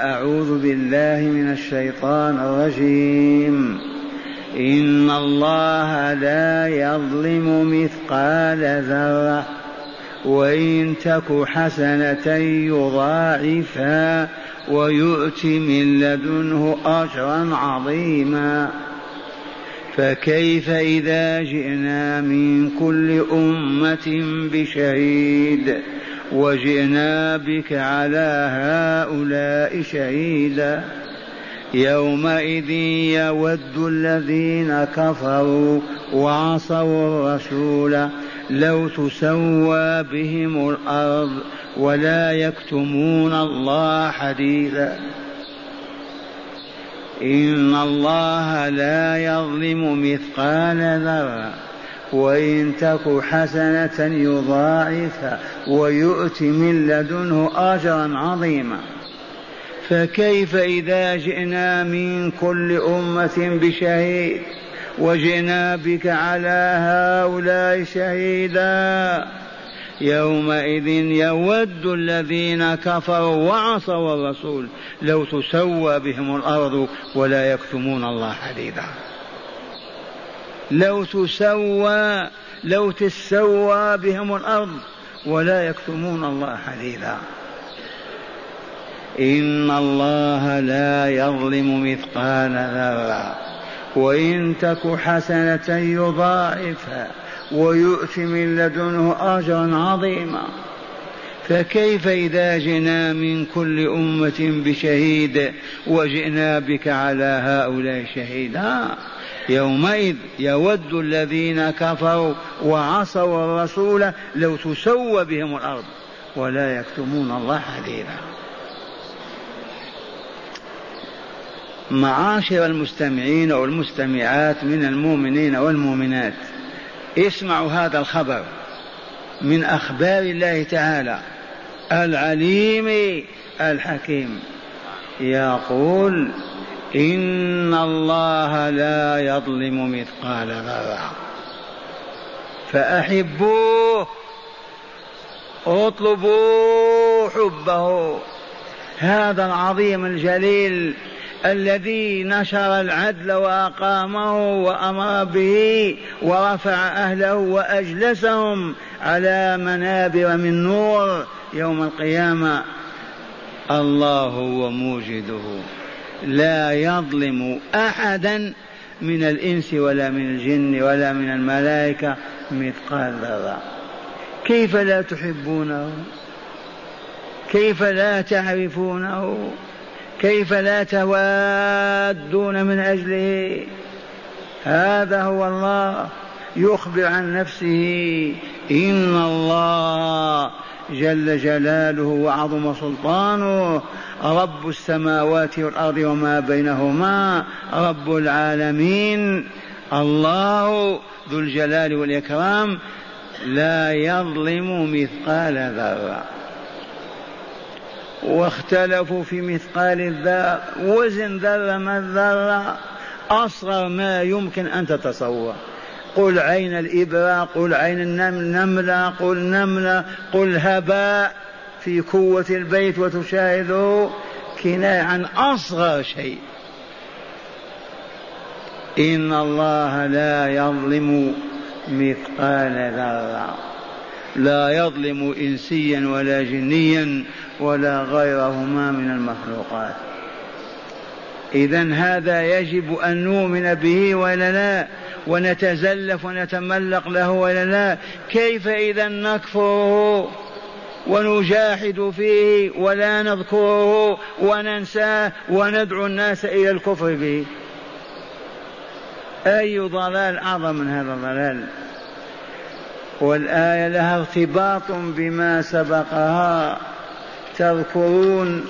أعوذ بالله من الشيطان الرجيم. إن الله لا يظلم مثقال ذرة وإن تك حسنة يضاعفها ويؤت من لدنه أجرا عظيما. فكيف إذا جئنا من كل أمة بشهيد؟ وجئنا بك على هؤلاء شهيدا. يومئذ يود الذين كفروا وعصوا الرسول لو تسوى بهم الأرض ولا يكتمون الله حديثا إن الله لا يظلم مثقال ذرة. وإن تك حسنة يضاعفها ويؤت من لدنه أجرا عظيما. فكيف إذا جئنا من كل أمة بشهيد وجئنا بك على هؤلاء شهيدا؟ يومئذ يود الذين كفروا وعصوا الرسول لو تسوى بهم الأرض ولا يكتمون الله حديثا لو تسوى لو تسوى بهم الأرض ولا يكتمون الله حديثا. إن الله لا يظلم مثقال ذرة. وإن تك حسنة يضاعفها ويؤت من لدنه أجرا عظيما. فكيف إذا جئنا من كل أمة بشهيد وجئنا بك على هؤلاء شهيدا؟ يومئذ يود الذين كفروا وعصوا الرسول لو تسوى بهم الأرض ولا يكتمون الله حديثا. معاشر المستمعين والمستمعات من المؤمنين والمؤمنات اسمعوا هذا الخبر من أخبار الله تعالى. العليم الحكيم. يقول إن الله لا يظلم مثقال ذرة. فأحبوه اطلبوا حبه. هذا العظيم الجليل الذي نشر العدل وأقامه وأمر به ورفع أهله وأجلسهم على منابر من نور يوم القيامة. الله هو موجده. لا يظلم أحدا من الإنس ولا من الجن ولا من الملائكة مثقال ذرة. كيف لا تحبونه؟ كيف لا تعرفونه؟ كيف لا توادون من أجله؟ هذا هو الله يخبر عن نفسه. إن الله جل جلاله وعظم سلطانه رب السماوات والأرض وما بينهما رب العالمين. الله ذو الجلال والإكرام لا يظلم مثقال ذرة. واختلفوا في مثقال الذرة. وزن ذرة ما الذرة؟ أصغر ما يمكن أن تتصور. قل عين الإبرة قل عين النملة قل نملة قل هباء في قوة البيت وتشاهده كناية عن أصغر شيء. إن الله لا يظلم مثقال ذرة. لا يظلم إنسيا ولا جنيا ولا غيرهما من المخلوقات. إذا هذا يجب أن نؤمن به ولا لا؟ ونتزلف ونتملق له ولا لا كيف إذا نكفره ونجاحد فيه ولا نذكره وننساه وندعو الناس إلى الكفر به؟ أي ضلال أعظم من هذا الضلال؟ والآية لها ارتباط بما سبقها. تذكرون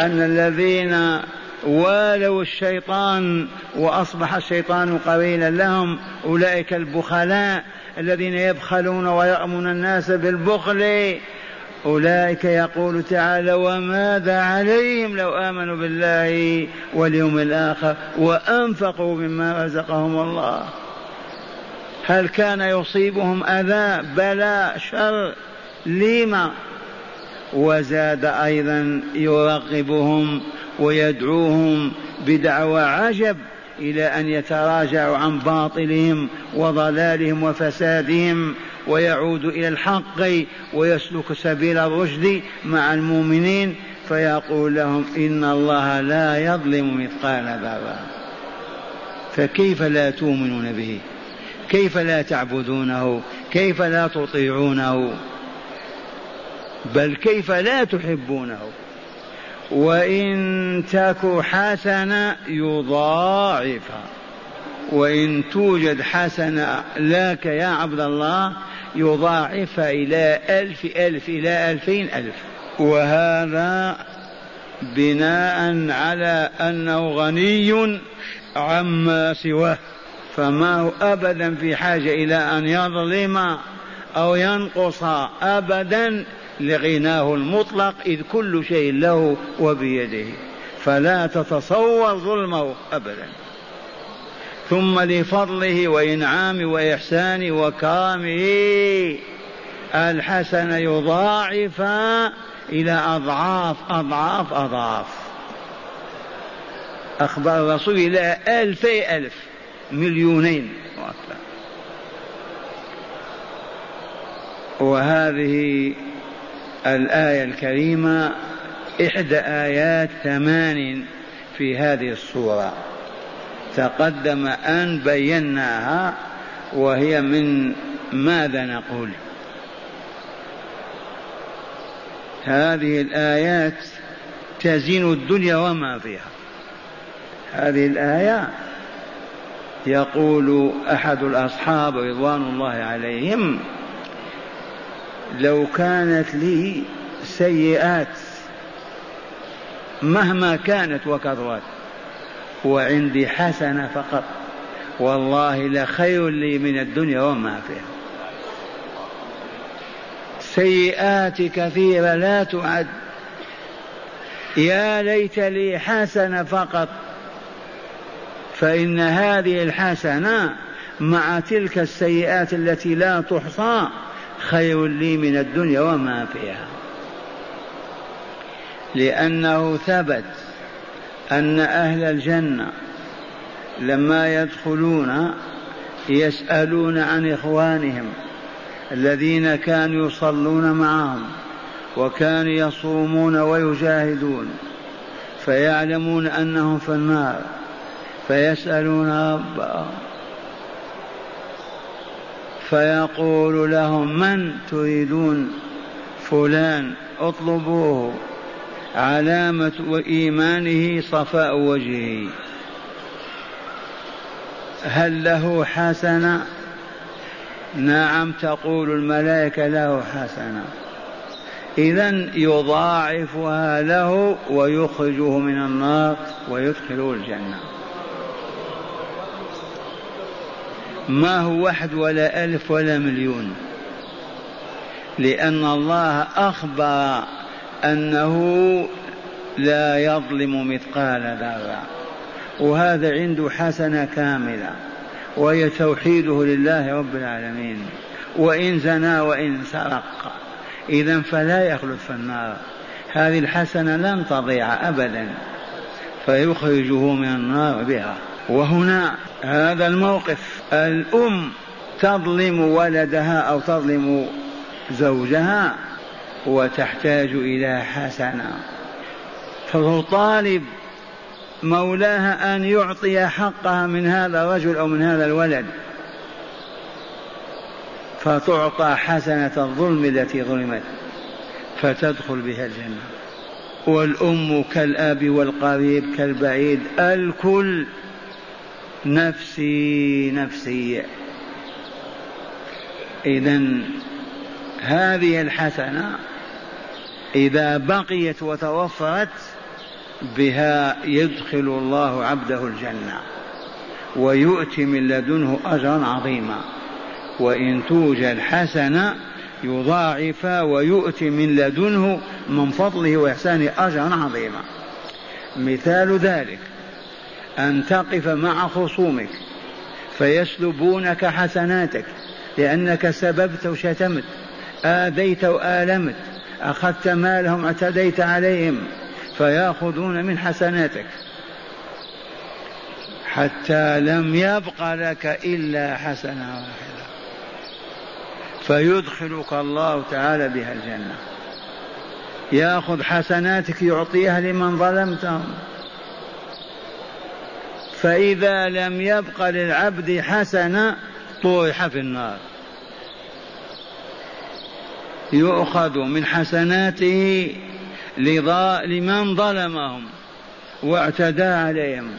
أن الذين والوا الشيطان وأصبح الشيطان قرينا لهم أولئك البخلاء الذين يبخلون ويامون الناس بالبخل. أولئك يقول تعالى وماذا عليهم لو آمنوا بالله واليوم الآخر وأنفقوا مما رزقهم الله هل كان يصيبهم أذى؟ بلى شر لما وزاد أيضا يرغبهم ويدعوهم بدعوى عجب إلى أن يتراجعوا عن باطلهم وضلالهم وفسادهم ويعود إلى الحق ويسلك سبيل الرشد مع المؤمنين فيقول لهم إن الله لا يظلم مثقال ذرة. فكيف لا تؤمنون به؟ كيف لا تعبدونه؟ كيف لا تطيعونه؟ بل كيف لا تحبونه؟ وإن تك حسنة يضاعفها وإن توجد حسنة لك يا عبد الله يضاعفها إلى ألف ألف إلى ألفين ألف. وهذا بناء على أنه غني عما سواه. فما هو أبدا في حاجة إلى أن يظلم أو ينقص أبدا لغناه المطلق إذ كل شيء له وبيده فلا تتصور ظلمه أبدا. ثم لفضله وإنعامه وإحسانه وكرمه الحسن يضاعف إلى أضعاف أضعاف أضعاف. أخبر الرسول إلى ألفي ألف مليونين. وهذه الآية الكريمة إحدى آيات ثمان في هذه السورة. تقدم أن بيناها وهي من ماذا نقول؟ هذه الآيات تزين الدنيا وما فيها. هذه الآية يقول أحد الأصحاب رضوان الله عليهم لو كانت لي سيئات مهما كانت وكثرت وعندي حسنة فقط والله لخير لي من الدنيا وما فيها. سيئات كثيرة لا تعد. يا ليت لي حسنة فقط فإن هذه الحسنة مع تلك السيئات التي لا تحصى خير لي من الدنيا وما فيها. لأنه ثبت أن أهل الجنة لما يدخلون يسألون عن إخوانهم الذين كانوا يصلون معهم وكانوا يصومون ويجاهدون فيعلمون أنهم في النار فيسألون ربهم. فيقول لهم من تريدون فلان؟ اطلبوه. علامة إيمانه صفاء وجهه. هل له حسنة؟ نعم تقول الملائكة له حسنة. إذا يضاعفها له ويخرجه من النار ويدخله الجنة. ما هو واحد ولا ألف ولا مليون. لأن الله أخبر أنه لا يظلم مثقال ذرة. وهذا عنده حسنة كاملة. وهي توحيده لله رب العالمين. وإن زنى وإن سرق. إذا فلا يخلد في النار. هذه الحسنة لن تضيع أبدا. فيخرجه من النار بها. وهنا هذا الموقف. الأم تظلم ولدها أو تظلم زوجها وتحتاج إلى حسنة. فتطالب مولاها أن يعطي حقها من هذا الرجل أو من هذا الولد. فتعطى حسنة الظلم التي ظلمت فتدخل بها الجنة. والأم كالأب والقريب كالبعيد الكل نفسي نفسي. إذا هذه الحسنة إذا بقيت وتوفرت بها يدخل الله عبده الجنة ويؤتي من لدنه أجرا عظيما. وإن توجد حسنة يضاعف ويؤتي من لدنه من فضله وإحسانه أجرا عظيما. مثال ذلك. أن تقف مع خصومك فيسلبونك حسناتك لأنك سببت وشتمت آذيت وآلمت أخذت مالهم اعتديت عليهم فيأخذون من حسناتك. حتى لم يبق لك إلا حسنة واحدة. فيدخلك الله تعالى بها الجنة. يأخذ حسناتك يعطيها لمن ظلمتهم. فإذا لم يبق للعبد حسنة طرح في النار. يؤخذ من حسناته لمن ظلمهم واعتدى عليهم.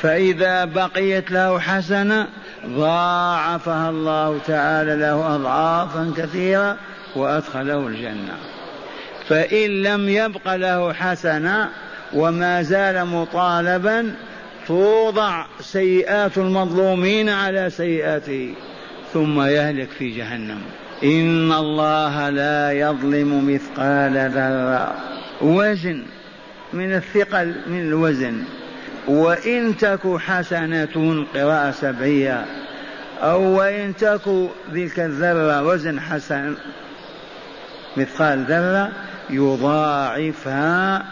فإذا بقيت له حسنة ضاعفها الله تعالى له أضعافا كثيرة وأدخله الجنة. فإن لم يبق له حسنة وما زال مطالبا توضع سيئات المظلومين على سيئاته ثم يهلك في جهنم. إن الله لا يظلم مثقال ذرة. وزن. من الثقل من الوزن. وإن تك حسنة قراءة سبعية. أو وإن تك تلك الذرة وزن حسن مثقال ذرة يضاعفها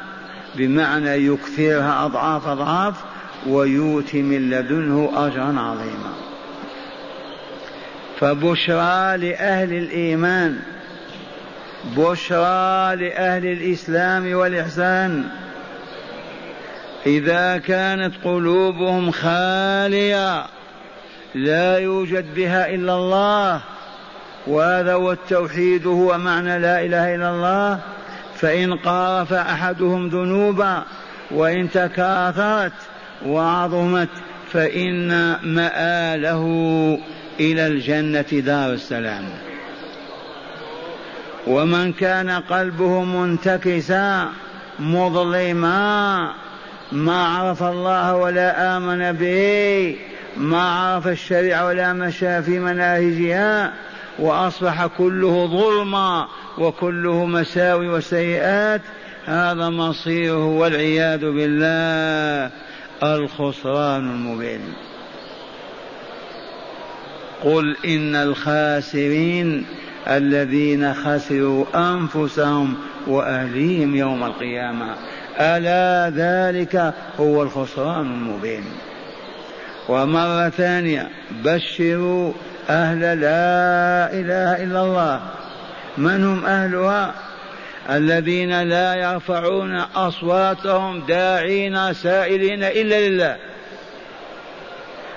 بمعنى يكثرها أضعاف أضعاف ويؤتي من لدنه أجرا عظيما. فبشرى لأهل الإيمان بشرى لأهل الإسلام والإحسان. إذا كانت قلوبهم خالية لا يوجد بها إلا الله. وهذا هو التوحيد هو معنى لا إله إلا الله. فإن قارف أحدهم ذنوبا وإن تكاثرت وعظمت فإن مآله إلى الجنة دار السلام. ومن كان قلبه منتكسا مظلما ما عرف الله ولا آمن به ما عرف الشريعة ولا مشى في مناهجها وأصبح كله ظلما وكله مساوي وسيئات هذا مصيره والعياذ بالله. الخسران المبين. قل إن الخاسرين الذين خسروا أنفسهم وأهليهم يوم القيامة. ألا ذلك هو الخسران المبين. ومرة ثانية بشروا أهل لا إله إلا الله. من هم أهلها؟ الذين لا يرفعون أصواتهم داعين سائلين إلا لله.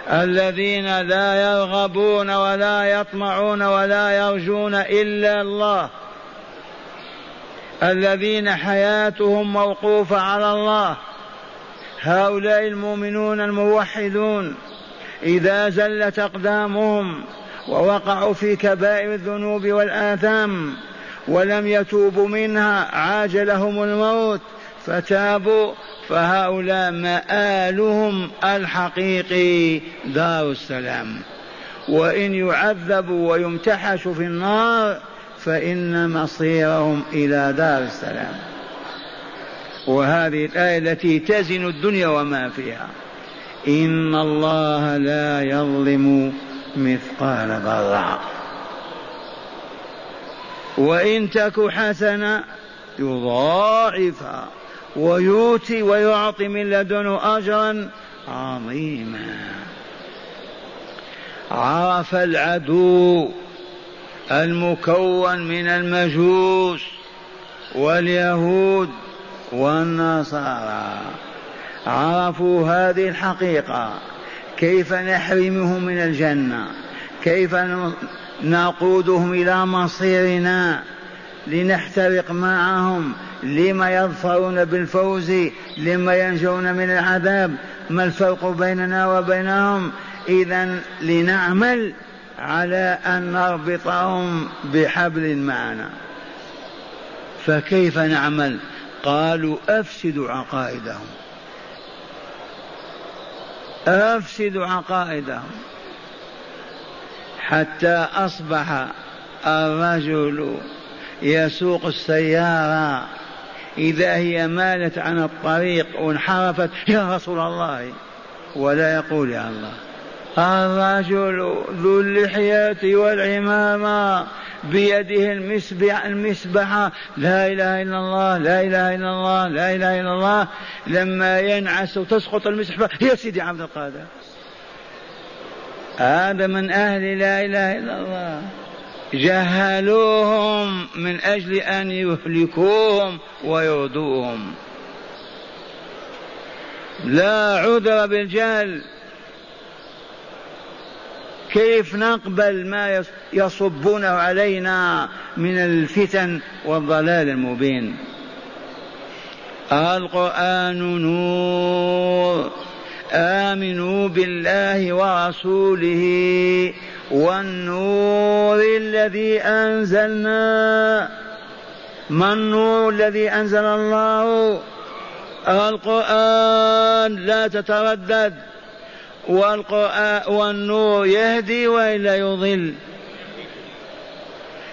الذين لا يرغبون ولا يطمعون ولا يرجون إلا الله. الذين حياتهم موقوفة على الله. هؤلاء المؤمنون الموحدون إذا زلت أقدامهم ووقعوا في كبائر الذنوب والآثام ولم يتوبوا منها عاجلهم الموت فتابوا فهؤلاء مآلهم الحقيقي. دار السلام. وإن يعذبوا ويمتحشوا في النار فإن مصيرهم إلى دار السلام. وهذه الآية التي تزن الدنيا وما فيها. إن الله لا يظلم مثقال ذرة. وإن تك حسنة يضاعفها ويؤتي ويعطي من لدنه أجرا عظيما. عرف العدو المكون من المجوس واليهود والنصارى. عرفوا هذه الحقيقة. كيف نحرمهم من الجنة؟ كيف نقودهم إلى مصيرنا لنحترق معهم. لما يظفرون بالفوز لما ينجون من العذاب. ما الفرق بيننا وبينهم؟ اذا لنعمل على أن نربطهم بحبل معنا. فكيف نعمل؟ قالوا أفسدوا عقائدهم. أفسدوا عقائدهم. حتى أصبح الرجل يسوق السيارة. إذا هي مالت عن الطريق وانحرفت يا رسول الله ولا يقول يا الله. الرجل ذو اللحية والعمامة بيده المسبح المسبحة. لا إله إلا الله لا إله إلا الله لا إله إلا الله. لما ينعس وتسقط المسبحة يا سيدي عبد القادر. هذا من أهل لا إله إلا الله. جهلوهم من أجل أن يهلكوهم ويرضوهم لا عذر بالجهل. كيف نقبل ما يصبونه علينا من الفتن والضلال المبين؟ القرآن نور. آمنوا بالله ورسوله والنور الذي أنزلنا. ما النور الذي أنزل الله؟ القرآن. لا تتردد. والقرآن والنور يهدي وإلا يضل.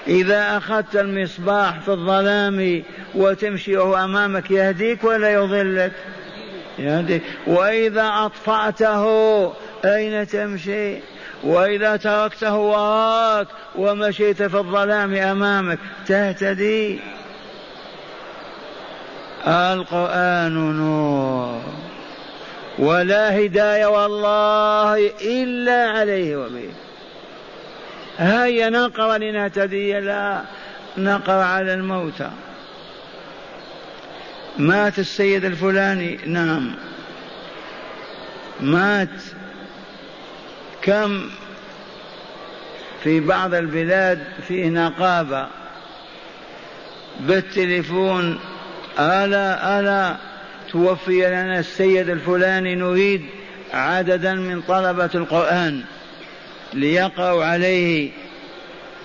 إذا أخذت المصباح في الظلام وتمشي وهو أمامك يهديك ولا يضلك. يهديك وإذا أطفأته أين تمشي؟ وإذا تركته وراك ومشيت في الظلام أمامك تهتدي. القرآن نور. ولا هداية والله إلا عليه وبه. هيا نقرأ لنهتدي. لا نقرأ على الموتى. مات السيد الفلاني. نعم. مات. كم؟ في بعض البلاد فيه نقابة بالتليفون. ألا ألا توفي لنا السيد الفلاني. نريد عددا من طلبة القرآن ليقرأوا عليه.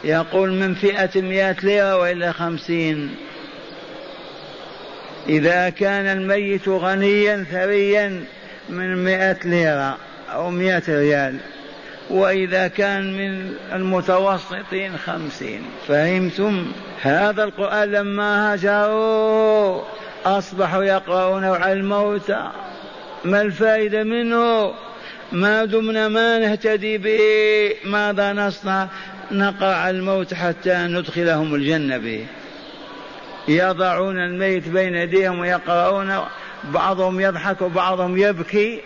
يقول من فئة مئة ليرة وإلا خمسين. إذا كان الميت غنيا ثريا من مئة ليرة أو مئة ريال وإذا كان من المتوسطين خمسين. فهمتم؟ هذا القرآن لما هجروا أصبحوا يقرؤون على الموتى ما الفائدة منه؟ ما دمنا ما نهتدي به ماذا نصنع؟ نقرأ على الموت حتى ندخلهم الجنة به. يضعون الميت بين يديهم ويقرؤون بعضهم يضحك وبعضهم يبكي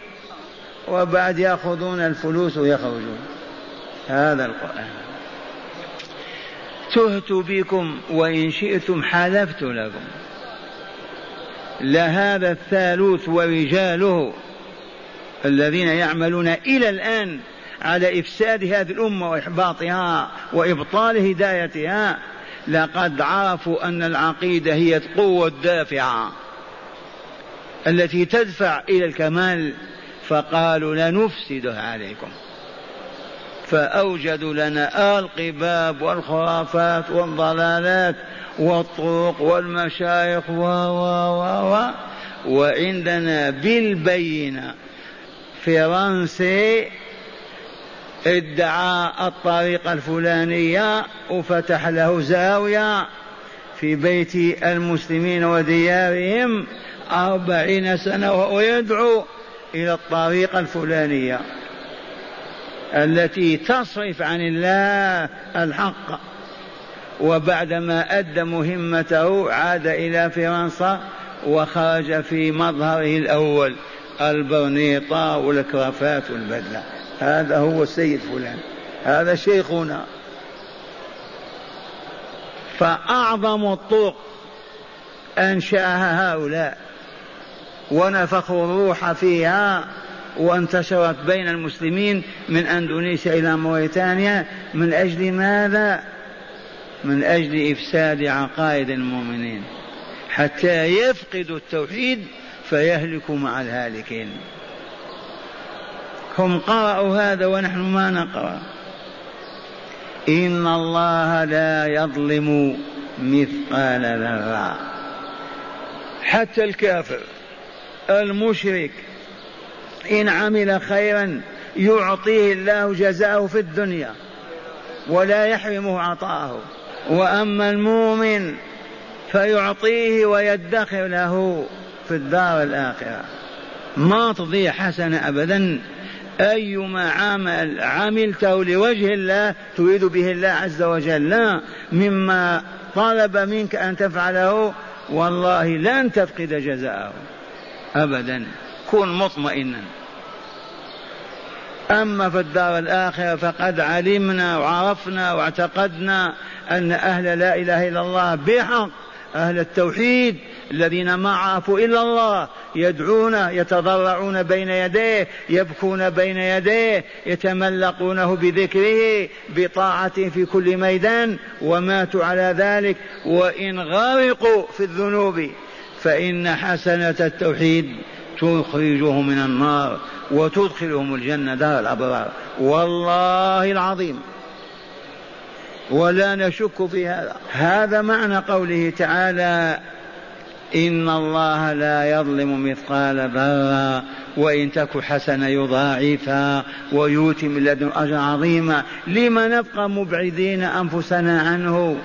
وبعد يأخذون الفلوس ويخرجون. هذا القرآن. تهت بكم وإن شئتم حلفت لكم. لهذا الثالوث ورجاله الذين يعملون إلى الآن على إفساد هذه الأمة وإحباطها وإبطال هدايتها لقد عرفوا أن العقيدة هي القوة الدافعة التي تدفع إلى الكمال فقالوا لنفسدها عليكم. فأوجدوا لنا القباب والخرافات والضلالات والطرق والمشايخ و و و و وعندنا بالبينة فرنسي ادعى الطريقة الفلانية وفتح له زاوية في بيت المسلمين وديارهم أربعين سنة وهو يدعو إلى الطريقة الفلانية التي تصرف عن الله الحق. وبعدما أدى مهمته عاد إلى فرنسا وخرج في مظهره الأول البرنيطة والكرافات والبدلة. هذا هو السيد فلان هذا شيخنا. فأعظم الطرق أنشأها هؤلاء ونفخوا الروح فيها وانتشرت بين المسلمين من أندونيسيا إلى موريتانيا من أجل ماذا؟ من أجل إفساد عقائد المؤمنين. حتى يفقدوا التوحيد فيهلكوا مع الهالكين. هم قرأوا هذا ونحن ما نقرأ. إن الله لا يظلم مثقال ذرة. حتى الكافر المشرك إن عمل خيرا يعطيه الله جزاءه في الدنيا ولا يحرمه عطاءه. وأما المؤمن فيعطيه ويدخر له في الدار الآخرة. ما تضيع حسنة أبدا. أيما عمل عملته لوجه الله تريد به الله عز وجل. لا مما طلب منك أن تفعله والله لن تفقد جزاءه. أبدا. كن مطمئنا. أما في الدار الآخرة فقد علمنا وعرفنا واعتقدنا أن أهل لا إله إلا الله بحق أهل التوحيد الذين ما عرفوا إلا الله يدعون يتضرعون بين يديه يبكون بين يديه يتملقونه بذكره بطاعته في كل ميدان وماتوا على ذلك وإن غرقوا في الذنوب فإن حسنة التوحيد تخرجه من النار وتدخلهم الجنة دار الأبرار. والله العظيم. ولا نشك في هذا. هذا معنى قوله تعالى إن الله لا يظلم مثقال ذرة وإن تك حسنة يضاعفها ويؤتي من لدن أجر عظيما. لما نبقى مبعدين أنفسنا عنه؟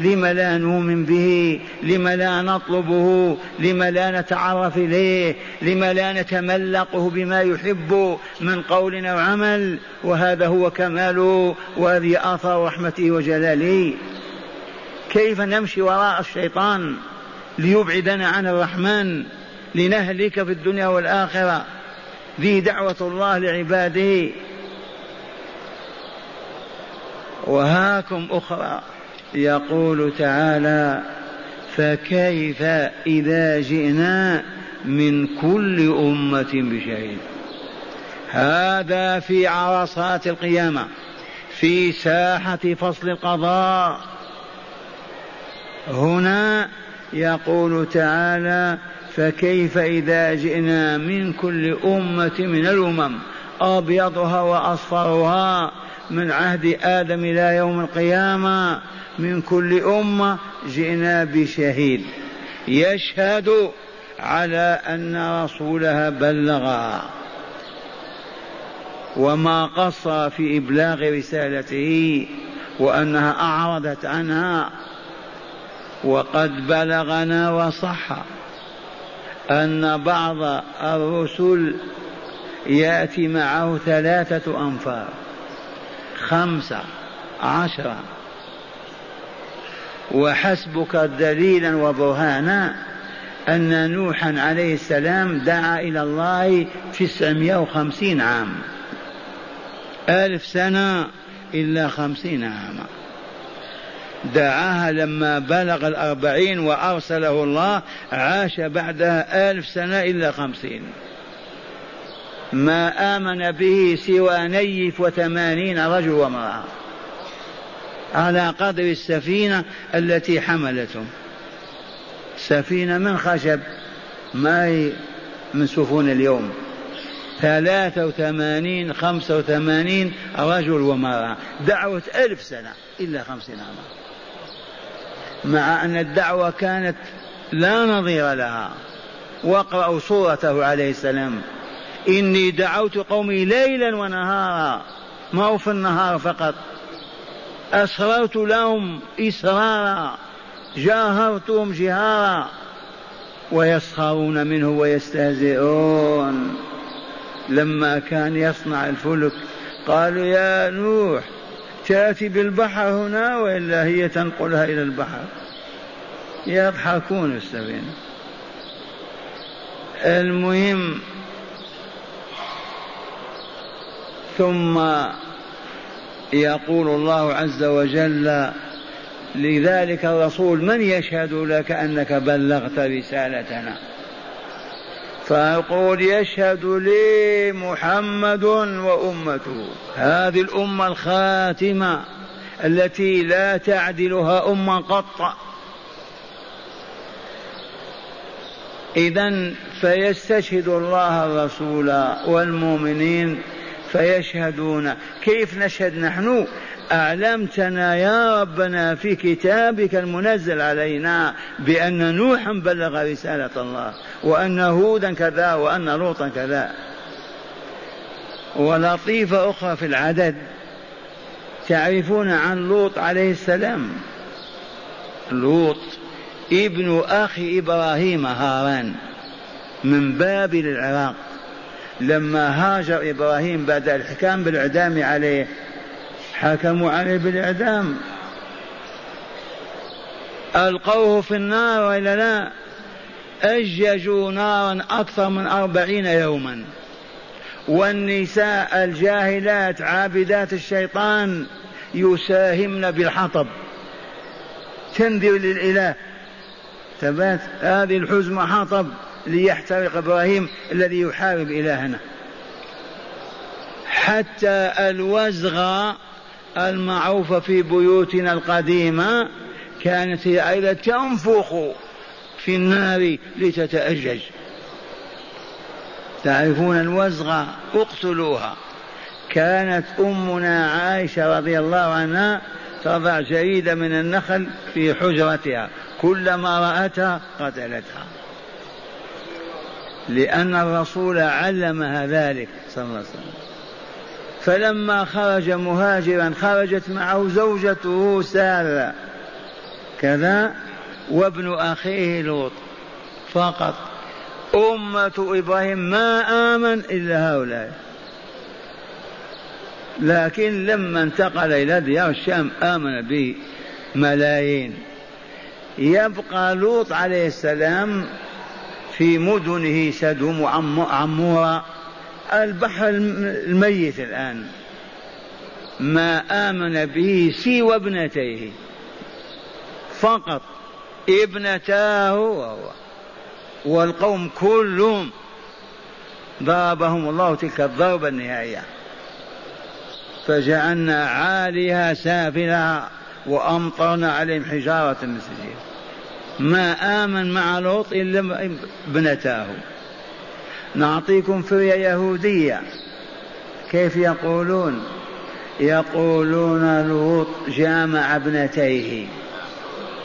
لم لا نؤمن به؟ لم لا نطلبه؟ لم لا نتعرف إليه؟ لم لا نتملقه بما يحب من قول أو عمل؟ وهذا هو كماله وهذه آثار رحمته وجلاله. كيف نمشي وراء الشيطان؟ ليبعدنا عن الرحمن لنهلك في الدنيا والآخرة. ذي دعوة الله لعباده. وهاكم أخرى. يقول تعالى فكيف إذا جئنا من كل أمة بشهيد؟ هذا في عرصات القيامة في ساحة فصل القضاء. هنا يقول تعالى فكيف إذا جئنا من كل أمة من الأمم أبيضها وأصفرها من عهد آدم إلى يوم القيامة من كل أمة جئنا بشهيد يشهد على أن رسولها بلغها وما قصر في إبلاغ رسالته وأنها أعرضت عنها وقد بلغنا وصح أن بعض الرسل يأتي معه ثلاثة أنفار خمسة عشرة. وحسبك دليلا وبرهانا أن نوحا عليه السلام دعا إلى الله تسعمائة وخمسين عام ألف سنة إلا خمسين عاما. دعاها لما بلغ الأربعين وأرسله الله عاش بعدها ألف سنة إلا خمسين. ما آمن به سوى نيف وثمانين رجل وامرأة. على قدر السفينة التي حملتهم سفينة من خشب ما هي من سفن اليوم. ثلاثة وثمانين خمسة وثمانين رجل ومرأة دعوة ألف سنة إلا خمسين عاما مع أن الدعوة كانت لا نظير لها. واقرأوا صورته عليه السلام. إني دعوت قومي ليلا ونهارا. ما هو في النهار فقط. أسررت لهم إسرارا. جاهرتهم جهارا. ويسخرون منه ويستهزئون. لما كان يصنع الفلك قالوا يا نوح تأتي بالبحر هنا وإلا هي تنقلها إلى البحر؟ يضحكون السفينة المهم ثم يقول الله عز وجل لذلك الرسول من يشهد لك أنك بلغت رسالتنا؟ فيقول يشهد لي محمد وأمته. هذه الأمة الخاتمة التي لا تعدلها أمة قط. اذا فيستشهد الله الرسول والمؤمنين فيشهدون. كيف نشهد نحن؟ أعلمتنا يا ربنا في كتابك المنزل علينا بأن نوحا بلغ رسالة الله وأن هودا كذا وأن لوطا كذا. ولطيفة أخرى في العدد. تعرفون عن لوط عليه السلام؟ لوط ابن أخي إبراهيم هاران من بابل العراق. لما هاجر إبراهيم بعد الحكام بالإعدام عليه حكموا عليه بالإعدام. ألقوه في النار وإلا لا؟ أججوا نارا أكثر من أربعين يوما. والنساء الجاهلات عابدات الشيطان يساهمن بالحطب. تنذر للإله. ثبات هذه الحزمة حطب ليحترق إبراهيم الذي يحارب إلهنا. حتى الوزغ المعروفة في بيوتنا القديمة كانت هي أيضا تنفخ في النار لتتأجج. تعرفون الوزغ اقتلوها. كانت أمنا عائشة رضي الله عنها تضع جريدة من النخل في حجرتها. كلما رأتها قتلتها. لأن الرسول علمها ذلك صلى الله عليه وسلم. فلما خرج مهاجرا خرجت معه زوجته سارة. كذا وابن أخيه لوط. فقط. أمة إبراهيم ما آمن إلا هؤلاء. لكن لما انتقل إلى ديار الشام آمن به ملايين يبقى لوط عليه السلام في مدنه سدوم وعمورة البحر الميت الآن. ما آمن به سوى ابنتيه. فقط ابنتاه وهو. والقوم كلهم ضربهم الله تلك الضربة النهائية. فجعلنا عاليها سافلها وأمطرنا عليهم حجارة من سجيل. ما آمن مع لوط إلا ابنتاه. نعطيكم فرية يهودية. كيف يقولون؟ يقولون لوط جامع ابنتيه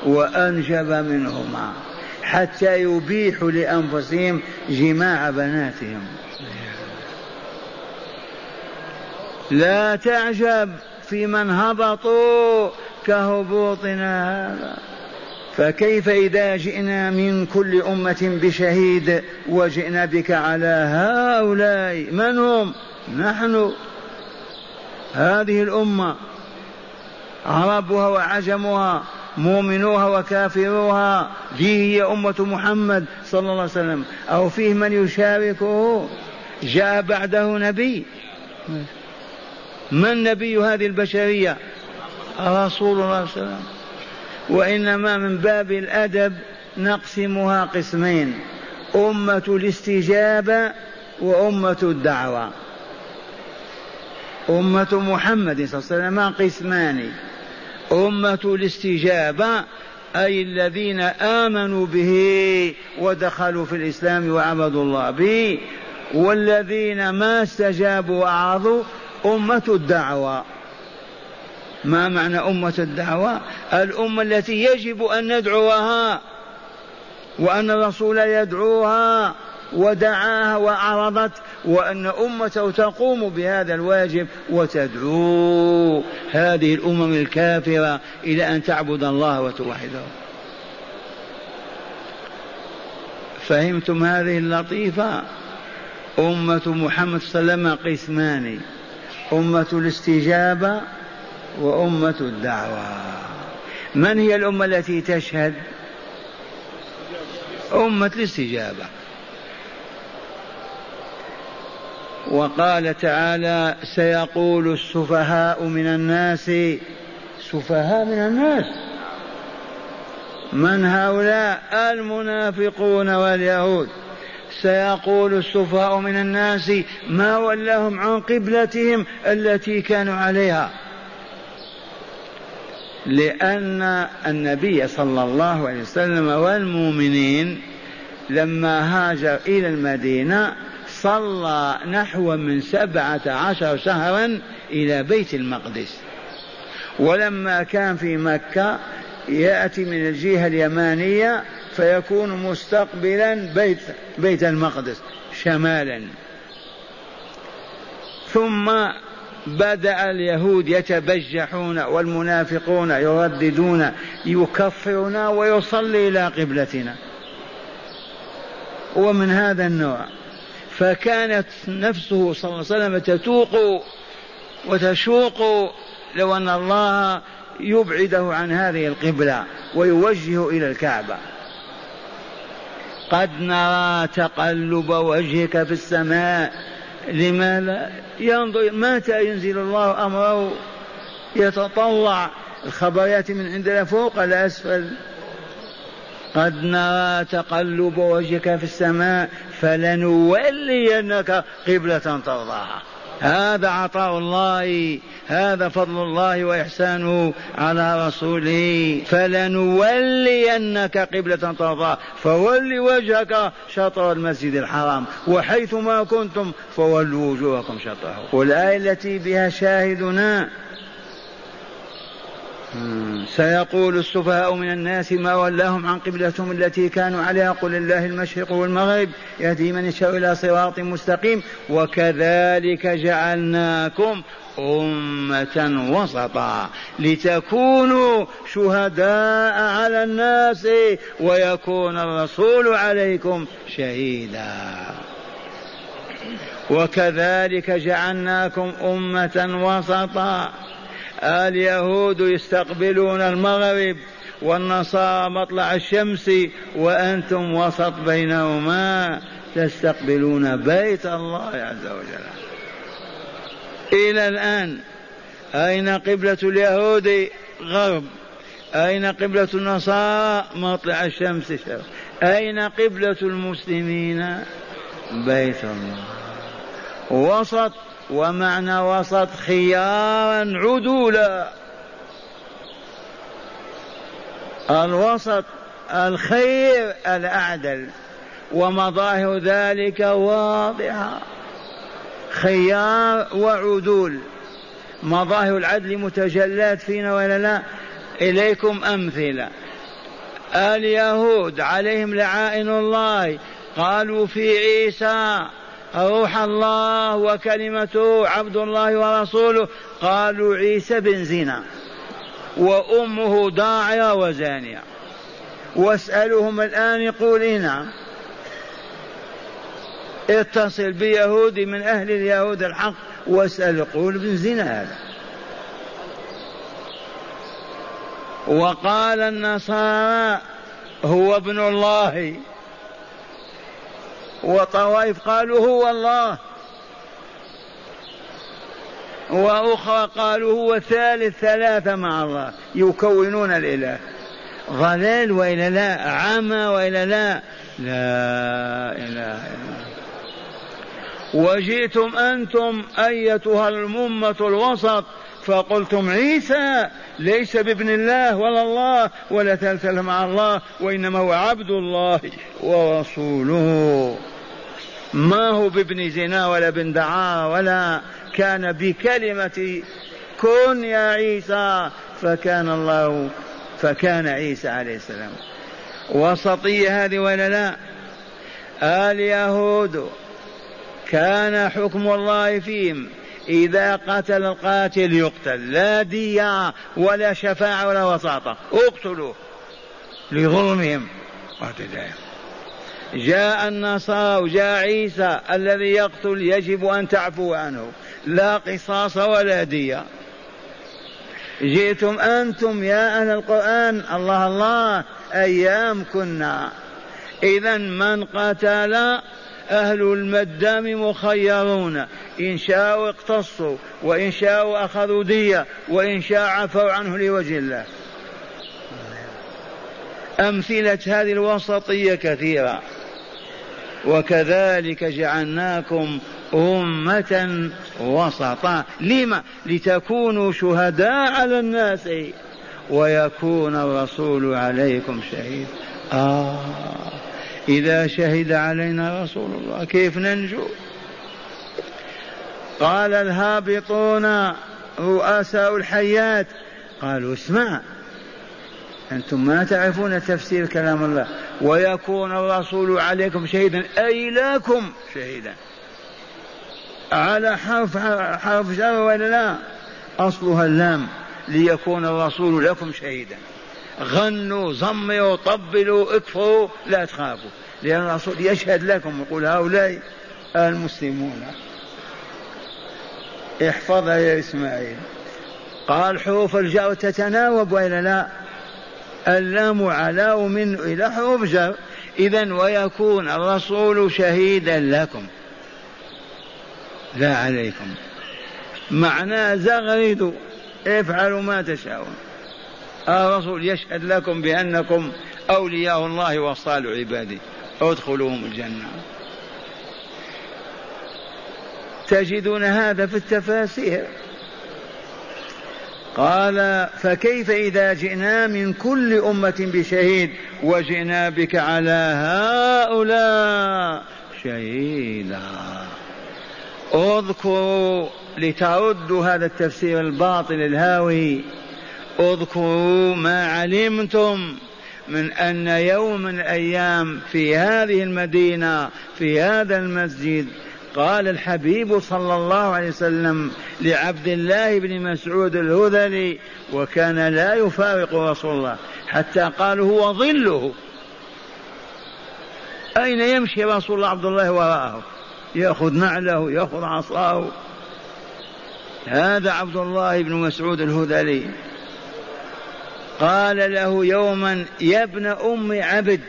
وأنجب منهما حتى يبيحوا لأنفسهم جماع بناتهم. لا تعجب في من هبطوا كهبوطنا هذا. فكيف إذا جئنا من كل أمة بشهيد وجئنا بك على هؤلاء من هم؟ نحن. هذه الأمة عربها وعجمها مؤمنوها وكافروها. ذي هي أمة محمد صلى الله عليه وسلم. أو فيه من يشاركه؟ جاء بعده نبي. من نبي هذه البشرية؟ رسول الله صلى الله عليه وسلم. وإنما من باب الأدب نقسمها قسمين أمة الاستجابة وأمة الدعوة. أمة محمد صلى الله عليه وسلم قسمان. أمة الاستجابة أي الذين آمنوا به ودخلوا في الإسلام وعبدوا الله به والذين ما استجابوا وأعرضوا أمة الدعوة. ما معنى أمة الدعوة؟ الأمة التي يجب أن ندعوها وأن الرسول يدعوها ودعاها وعرضت وأن أمته تقوم بهذا الواجب وتدعو هذه الأمم الكافرة إلى أن تعبد الله وتوحده. فهمتم هذه اللطيفة؟ أمة محمد صلى الله عليه وسلم قسمان. أمة الاستجابة وأمة الدعوة. من هي الأمة التي تشهد؟ أمة الاستجابة. وقال تعالى سيقول السفهاء من الناس سفهاء من الناس. من هؤلاء؟ المنافقون واليهود. سيقول السفهاء من الناس ما ولاهم عن قبلتهم التي كانوا عليها. لأن النبي صلى الله عليه وسلم والمؤمنين لما هاجر إلى المدينة صلى نحو من سبعة عشر شهرا إلى بيت المقدس. ولما كان في مكة يأتي من الجهة اليمانية فيكون مستقبلا بيت بيت المقدس شمالا. ثم بدأ اليهود يتبجحون والمنافقون يرددون يكفرون ويصلي إلى قبلتنا. ومن هذا النوع. فكانت نفسه صلى الله عليه وسلم تتوق وتشوق لو أن الله يبعده عن هذه القبلة ويوجه إلى الكعبة. قد نرى تقلب وجهك في السماء لماذا ينظر متى ينزل الله أمره يتطلع الخبريات من عندنا فوق لأسفل قد نرى تقلب وجهك في السماء فلنولينك قبلة ترضاها. هذا عطاء الله هذا فضل الله وإحسانه على رسوله. فلنولينك قبلة ترضاها فول وجهك شطر المسجد الحرام وحيث ما كنتم فولوا وجوهكم شطره. والآية التي بها شاهدنا سيقول السفهاء من الناس ما ولاهم عن قبلتهم التي كانوا عليها قل الله المشرق والمغرب يهدي من يشاء إلى صراط مستقيم وكذلك جعلناكم أمة وسطا لتكونوا شهداء على الناس ويكون الرسول عليكم شهيدا. وكذلك جعلناكم أمة وسطا اليهود يستقبلون المغرب والنصارى مطلع الشمس وأنتم وسط بينهما تستقبلون بيت الله عز وجل. إلى الآن أين قبلة اليهود؟ غرب. أين قبلة النصارى؟ مطلع الشمس. شرق أين قبلة المسلمين؟ بيت الله. وسط ومعنى وسط خيارا عدولا. الوسط الخير الأعدل. ومظاهر ذلك واضحة. خيار وعدول. مظاهر العدل متجلات فينا ولا لا؟ إليكم أمثلة. اليهود عليهم لعائن الله. قالوا في عيسى روح الله وكلمته عبد الله ورسوله. قالوا عيسى بن زنا وأمه ضاعية وزانية. واسألهم الآن يقول نعم اتصل بيهودي من أهل اليهود الحق واسأل يقول بن زنا هذا. وقال النصارى هو ابن الله. وطوائف قالوا هو الله. وأخرى قالوا هو ثالث ثلاثة مع الله. يكونون الإله. ضلال وإلا لا عمى وإلا لا. لا إله إلا الله. وجئتم أنتم أيتها الأمة الوسط. فقلتم عيسى ليس بابن الله ولا الله ولا ثالث مع الله وإنما هو عبد الله ورسوله. ما هو بابن زنا ولا بن دعاء ولا كان بكلمة كن يا عيسى فكان الله فكان عيسى عليه السلام. وسطية هذه ولا لا؟ اليهود كان حكم الله فيهم. إذا قتل القاتل يقتل. لا دية ولا شفاعة ولا وساطة. اقتلوه لظلمهم. واعتدائهم جاء النصارى وجاء عيسى الذي يقتل يجب أن تعفو عنه. لا قصاص ولا دية. جئتم أنتم يا أهل القرآن. الله الله أيام كنا. إذا من قتل أهل المدام مخيرون. إن شاءوا اقتصوا وإن شاءوا أخذوا دية وإن شاء عفوا عنه لوجه الله. أمثلة هذه الوسطية كثيرة. وكذلك جعلناكم أمة وسطا. لما؟ لتكونوا شهداء على الناس. ويكون الرسول عليكم شهيد. آه. إذا شهد علينا رسول الله كيف ننجو؟ قال الهابطون رؤساء الحيات. قالوا اسمع أنتم ما تعرفون تفسير كلام الله. ويكون الرسول عليكم شهيدا أي لكم شهيدا. على حرف حرف جر ولا لا؟ أصلها اللام ليكون الرسول لكم شهيدا. غنوا زمروا طبلوا اكفروا لا تخافوا. لأن الرسول يشهد لكم يقول هؤلاء المسلمون. احفظها يا إسماعيل. قال حروف الجر تتناوب وإلا لا؟ اللام على من إلى حروف جر. إذا ويكون الرسول شهيدا لكم. لا عليكم. معناه زغردوا افعلوا ما تشاءون. الرسول يشهد لكم بأنكم أولياء الله وصالح عباده. ادخلوهم الجنة. تجدون هذا في التفاسير. قال فكيف إذا جئنا من كل أمة بشهيد وجئنا بك على هؤلاء شهيدا؟ اذكروا لتردوا هذا التفسير الباطل الهاوي. اذكروا ما علمتم من أن يوم من الأيام في هذه المدينة في هذا المسجد قال الحبيب صلى الله عليه وسلم لعبد الله بن مسعود الهذلي وكان لا يفارق رسول الله. حتى قالوا هو ظله. أين يمشي رسول الله عبد الله وراءه؟ يأخذ نعله يأخذ عصاه. هذا عبد الله بن مسعود الهذلي. قال له يوما يا ابن أم عبد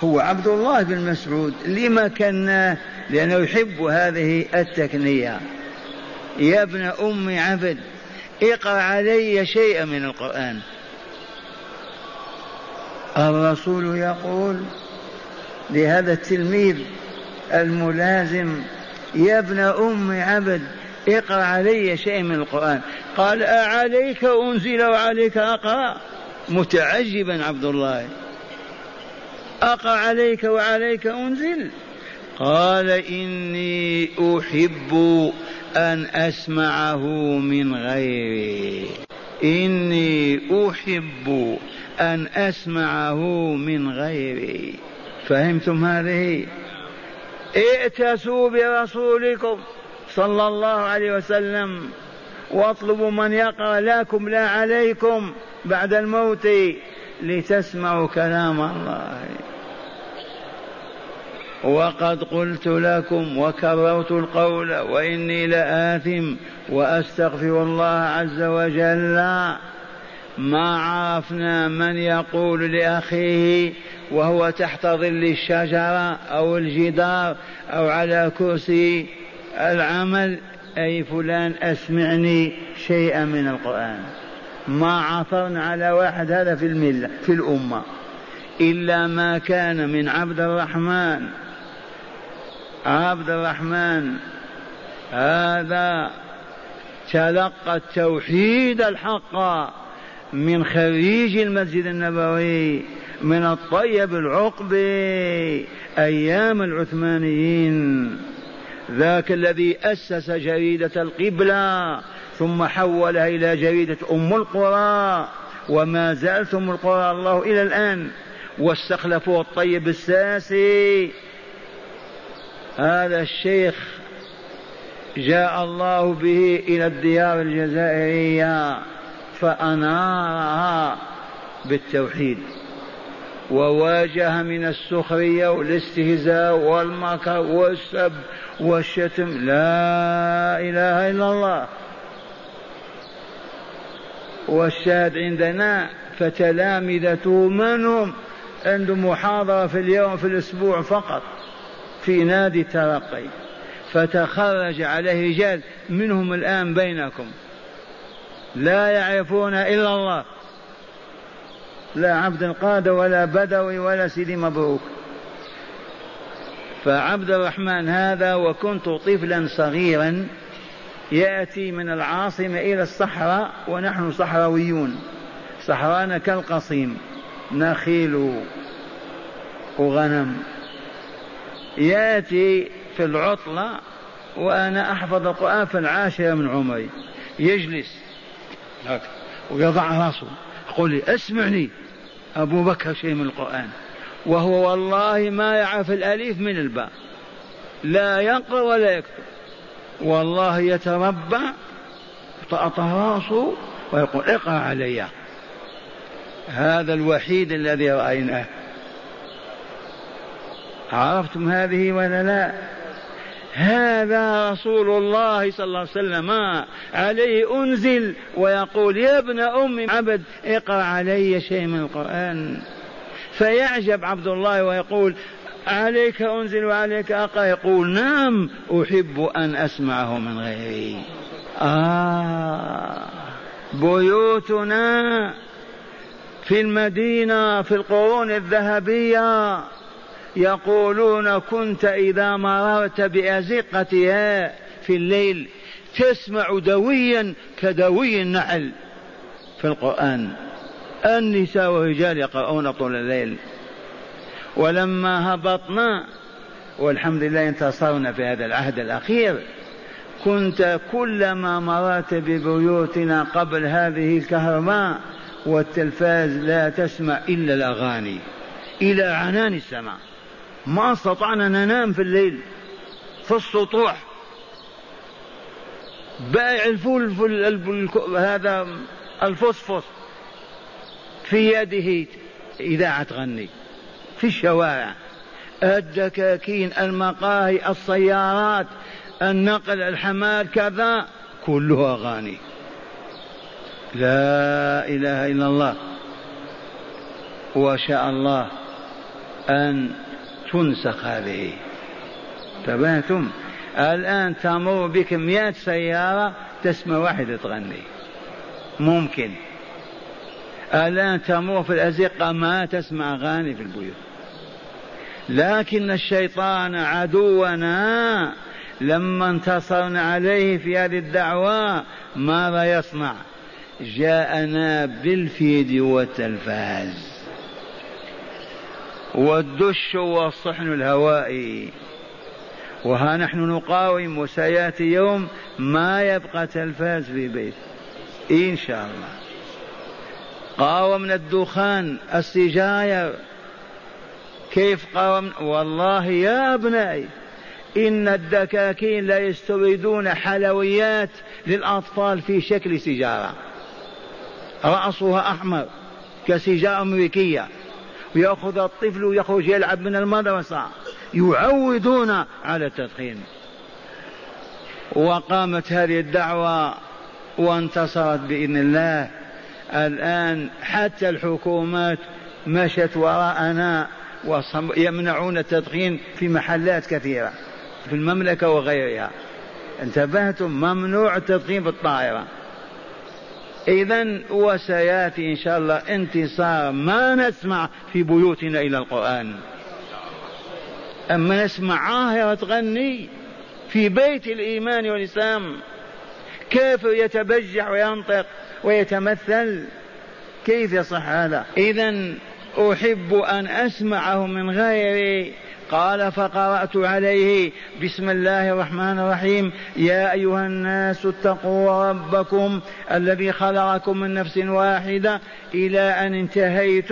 هو عبد الله بن مسعود لما كناه لأنه يحب هذه التكنية يا ابن أم عبد اقرأ علي شيئا من القرآن. الرسول يقول لهذا التلميذ الملازم يا ابن أم عبد اقرأ علي شيء من القرآن. قال أعليك أنزل وعليك أقرأ. متعجبا عبد الله. أقرأ عليك وعليك أنزل. قال إني أحب أن أسمعه من غيري. إني أحب أن أسمعه من غيري. فهمتم هذه؟ ائتسوا برسولكم. صلى الله عليه وسلم واطلبوا من يقرأ لكم لا عليكم بعد الموت لتسمعوا كلام الله. وقد قلت لكم وكررت القول وإني لآثم وأستغفر الله عز وجل. ما عرفنا من يقول لأخيه وهو تحت ظل الشجرة أو الجدار أو على كرسي العمل أي فلان أسمعني شيئا من القرآن. ما عثرنا على واحد هذا في الملة في الأمة. إلا ما كان من عبد الرحمن. عبد الرحمن هذا تلقى التوحيد الحق من خريج المسجد النبوي من الطيب العقبي أيام العثمانيين. ذاك الذي أسس جريدة القبلة ثم حولها إلى جريدة أم القرى وما زالت أم القرى الله إلى الآن. واستخلفوا الطيب الساسي. هذا الشيخ جاء الله به إلى الديار الجزائرية فأنارها بالتوحيد. وواجه من السخرية والاستهزاء والمكر والسب والشتم. لا إله إلا الله. والشاهد عندنا فتلامذته من هم عندهم محاضرة في اليوم في الأسبوع فقط في نادي الترقي فتخرج عليه رجال منهم الآن بينكم. لا يعرفون إلا الله. لا عبد القادر ولا بدوي ولا سيدي مبروك. فعبد الرحمن هذا وكنت طفلا صغيرا يأتي من العاصمة إلى الصحراء ونحن صحراويون. صحرانا كالقصيم. نخيل وغنم. يأتي في العطلة وأنا أحفظ القرآن في العاشره من عمري. يجلس. ويضع راسه. يقول لي اسمعني. أبو بكر شيء من القرآن. وهو والله ما يعرف الالف من الباء. لا يقرا ولا يكتب والله يتربع راسه ويقول اقرأ علي. هذا الوحيد الذي رأيناه. عرفتم هذه ولا لا؟ هذا رسول الله صلى الله عليه وسلم عليه أنزل ويقول يا ابن أم عبد اقرأ علي شيء من القرآن. فيعجب عبد الله ويقول عليك أنزل وعليك أقرأ. يقول نعم أحب أن أسمعه من غيري. آه بيوتنا في المدينة في القرون الذهبية يقولون كنت إذا مررت بأزقتها في الليل تسمع دويا كدوي النحل في القرآن. النساء والرجال يقرؤون طول الليل. ولما هبطنا والحمد لله انتصرنا في هذا العهد الأخير كنت كلما مررت ببيوتنا قبل هذه الكهرباء والتلفاز لا تسمع إلا الأغاني إلى عنان السماء. ما استطعنا ننام في الليل في السطوح. بائع الفول هذا الفوسفوس في يده إذاعة تغني في الشوارع. الدكاكين المقاهي السيارات النقل الحمال كذا كله أغاني. لا إله إلا الله. وشاء الله أن تنسخ هذه. تبهتم؟ الآن تمر بك مئة سيارة تسمع واحدة تغني. ممكن. الآن تمر في الأزقة ما تسمع أغاني في البيوت. لكن الشيطان عدونا لما انتصرنا عليه في هذه الدعوة ماذا يصنع؟ جاءنا بالفيديو والتلفاز. والدش والصحن الهوائي وها نحن نقاوم وسيأتي يوم ما يبقى تلفاز في بيت. إن شاء الله. قاومنا الدخان السجاير كيف قاوم والله يا أبنائي إن الدكاكين لا يستوردون حلويات للأطفال في شكل سيجارة. رأسها أحمر كسيجارة أمريكية. ويأخذ الطفل ويخرج يلعب من المدرسة. يعودون على التدخين. وقامت هذه الدعوة وانتصرت بإذن الله. الآن حتى الحكومات مشت وراءنا ويمنعون التدخين في محلات كثيرة في المملكة وغيرها. انتبهتم؟ ممنوع التدخين في الطائرة. إذا وسيأتي إن شاء الله انتصار. ما نسمع في بيوتنا إلى القرآن. أما نسمع عاهرة تغني في بيت الإيمان والإسلام. كيف يتبجح وينطق ويتمثل؟ كيف يصح هذا؟ إذا أحب أن أسمعه من غيري. قال فقرأت عليه. بسم الله الرحمن الرحيم. يا أيها الناس اتقوا ربكم الذي خلقكم من نفس واحدة إلى أن انتهيت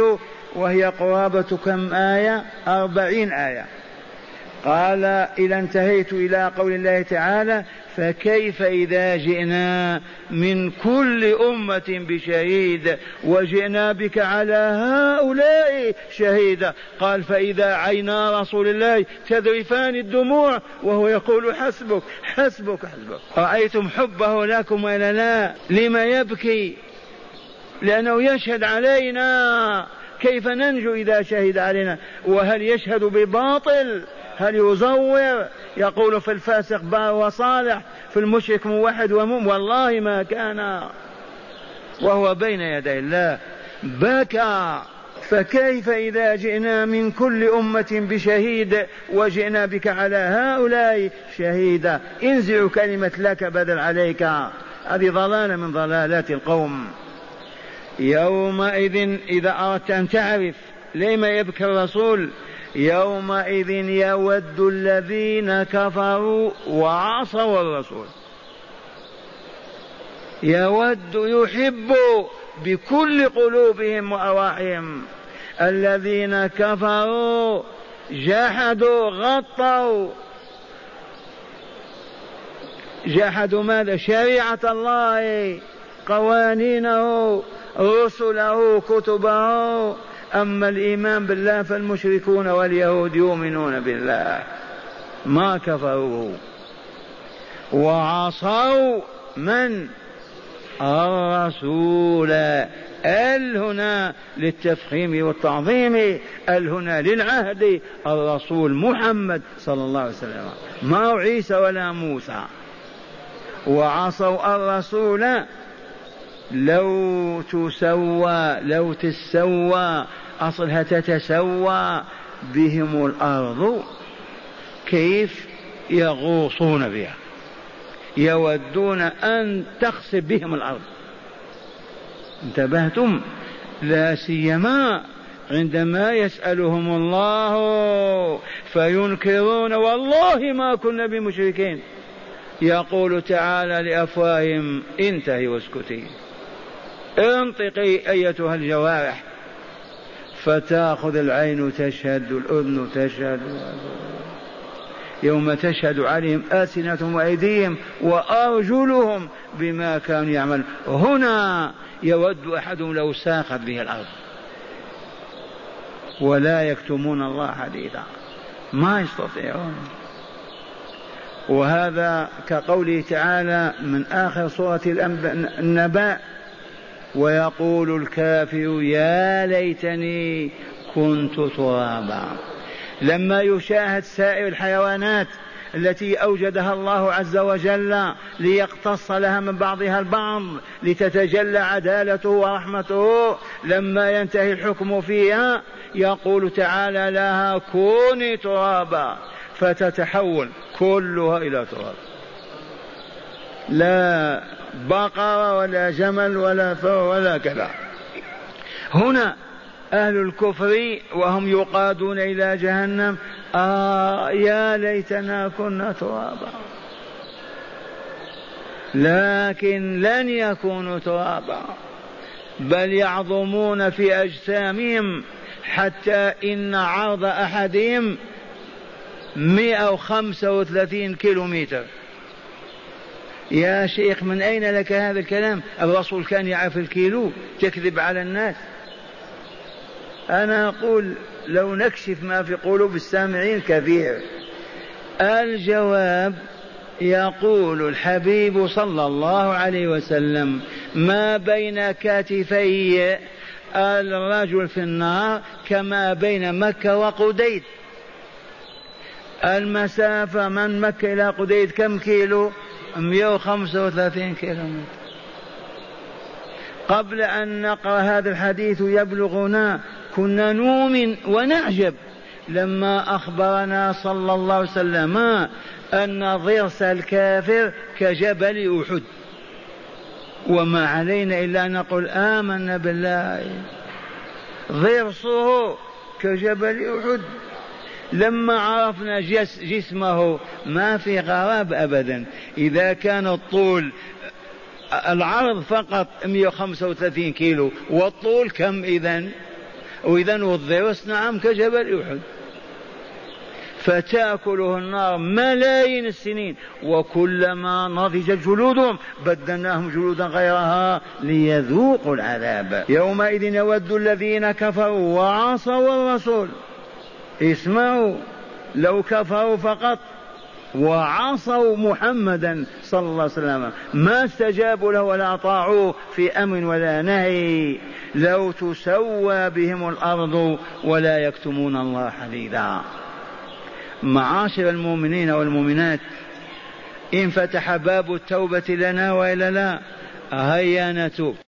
وهي قرابة كم آية؟ أربعين آية. قال إذا انتهيت إلى قول الله تعالى فكيف إذا جئنا من كل أمة بشهيد وجئنا بك على هؤلاء شهيدا قال فإذا عينا رسول الله تذرفان الدموع وهو يقول حسبك حسبك حسبك. رأيتم حبه لكم ولا لا؟ لما يبكي؟ لأنه يشهد علينا. كيف ننجو إذا شهد علينا؟ وهل يشهد بباطل؟ هل يزور؟ يقول في الفاسق بار وصالح في المشرك موحد ومؤمن. والله ما كان. وهو بين يدي الله. بكى. فكيف إذا جئنا من كل أمة بشهيد وجئنا بك على هؤلاء شهيدا؟ انزع كلمة لك بدل عليك. هذه ضلالة من ضلالات القوم. يومئذ إذا أردت أن تعرف لما يبكي الرسول يومئذ يود الذين كفروا وعصوا الرسول. يود يحب بكل قلوبهم وأرواحهم. الذين كفروا جحدوا غطوا. جحدوا ماذا؟ شريعة الله قوانينه. رسله كتبه. أما الإيمان بالله فالمشركون واليهود يؤمنون بالله. ما كفروا. وعصوا من؟ الرسول. ال هنا للتفخيم والتعظيم ال هنا للعهد. الرسول محمد صلى الله عليه وسلم. ما عيسى ولا موسى. وعصوا الرسول. لو تسوى لو تسوى أصلها تتسوى بهم الأرض كيف يغوصون بها. يودون أن تخسف بهم الأرض. انتبهتم؟ لا سيما عندما يسألهم الله فينكرون والله ما كنا بمشركين. يقول تعالى لأفواههم انتهي واسكتي. انطقي أيتها الجوارح. فتأخذ العين تشهد الأذن تشهد. يوم تشهد عليهم ألسنتهم وأيديهم وأرجلهم بما كانوا يعملون. هنا يود أحدهم لو ساقت به الأرض. ولا يكتمون الله حديثا. ما يستطيعون. وهذا كقوله تعالى من آخر سورة النبأ ويقول الكافر يا ليتني كنت ترابا. لما يشاهد سائر الحيوانات التي أوجدها الله عز وجل ليقتص لها من بعضها البعض لتتجلى عدالته ورحمته لما ينتهي الحكم فيها يقول تعالى لها كوني ترابا. فتتحول كلها إلى تراب. لا بقرة ولا جمل ولا فر ولا كذا. هنا أهل الكفر وهم يقادون إلى جهنم آه يا ليتنا كنا ترابا. لكن لن يكونوا ترابا. بل يعظمون في أجسامهم حتى إن عرض أحدهم مئة وخمسة وثلاثين كيلو متر يا شيخ من أين لك هذا الكلام؟ الرسول كان يعرف الكيلو تكذب على الناس. أنا أقول لو نكشف ما في قلوب السامعين كثير الجواب يقول الحبيب صلى الله عليه وسلم ما بين كتفي الرجل في النار كما بين مكة وقديد. المسافة من مكة إلى قديد كم كيلو؟ 135 كيلو متر قبل أن نقرأ هذا الحديث يبلغنا كنا نؤمن ونعجب لما أخبرنا صلى الله عليه وسلم أن ضرس الكافر كجبل أحد. وما علينا إلا أن نقول آمنا بالله. ضرسه كجبل أحد. لما عرفنا جس جسمه ما في غراب أبدا. إذا كان الطول العرض فقط 135 كيلو والطول كم إذا وإذا والضرس نعم كجبل أحد. فتأكله النار ملايين السنين وكلما نضجت جلودهم بدلناهم جلودا غيرها ليذوقوا العذاب. يومئذ يود الذين كفروا وعصوا الرسول. اسمعوا لو كفروا فقط وعصوا محمدا صلى الله عليه وسلم ما استجابوا له ولا أطاعوه في أمر ولا نهي. لو تسوى بهم الأرض ولا يكتمون الله حديثا معاشر المؤمنين والمؤمنات إن فتح باب التوبة لنا والا لا هيا نتوب.